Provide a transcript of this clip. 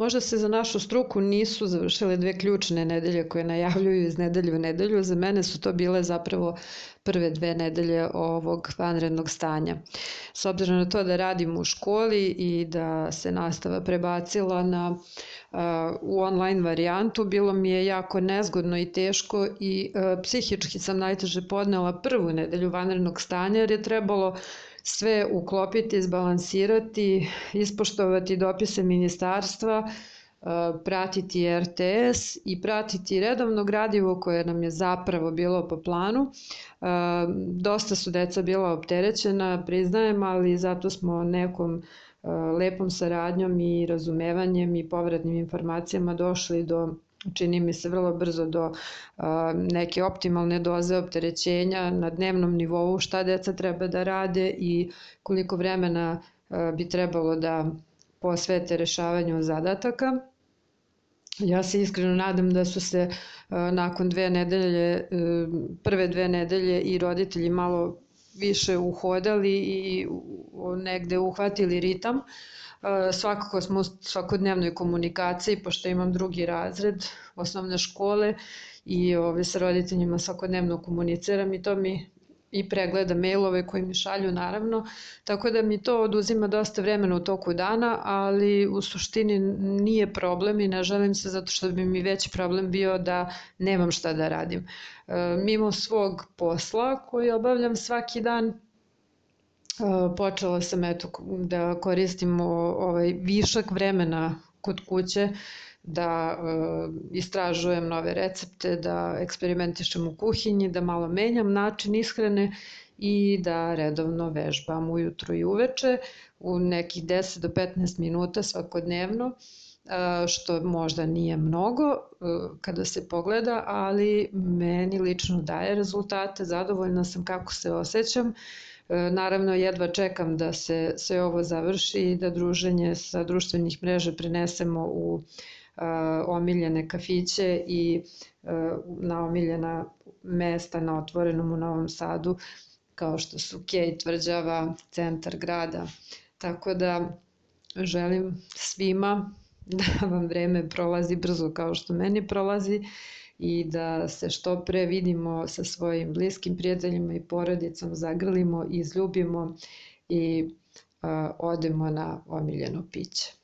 Možda se za našu struku nisu završile dve ključne nedelje koje najavljuju iz nedelju u nedelju. Za mene su to bile zapravo prve dve nedelje ovog vanrednog stanja. S obzirom na to da radim u školi i da se nastava prebacila na u online varijantu, bilo mi je jako nezgodno i teško i psihički sam najteže podnela prvu nedelju vanrednog stanja jer je trebalo sve uklopiti, izbalansirati, ispoštovati dopise ministarstva, e, pratiti RTS i pratiti redovno gradivo koje nam je zapravo bilo po planu. E, dosta su deca bila opterećena, priznajem, ali zato smo nekom e, lepom saradnjom i razumevanjem i povratnim informacijama došli do čini mi se vrlo brzo do neke optimalne doze opterećenja na dnevnom nivou šta deca treba da rade i koliko vremena bi trebalo da posvete rešavanju zadataka. Ja se iskreno nadam da su se nakon dve nedelje, e, prve dve nedelje i roditelji malo više uhodali i negde uhvatili ritam. E, svakako smo u svakodnevnoj komunikaciji, pošto imam drugi razred osnovne škole i ove, sa roditeljima svakodnevno komuniciram i to mi i pregleda mailove koji mi šalju naravno, tako da mi to oduzima dosta vremena u toku dana, ali u suštini nije problem i ne želim se zato što bi mi veći problem bio da nemam šta da radim. E, mimo svog posla koji obavljam svaki dan, počela sam eto da koristim ovaj višak vremena kod kuće da uh, istražujem nove recepte, da eksperimentišem u kuhinji, da malo menjam način ishrane i da redovno vežbam ujutru i uveče u nekih 10 do 15 minuta svakodnevno što možda nije mnogo kada se pogleda, ali meni lično daje rezultate, zadovoljna sam kako se osjećam. Naravno, jedva čekam da se sve ovo završi i da druženje sa društvenih mreža prenesemo u omiljene kafiće i e, na omiljena mesta na otvorenom u Novom Sadu, kao što su Kej tvrđava, centar grada. Tako da želim svima da vam vreme prolazi brzo kao što meni prolazi i da se što pre vidimo sa svojim bliskim prijateljima i porodicom, zagrlimo izljubimo i uh, odemo na omiljeno piće.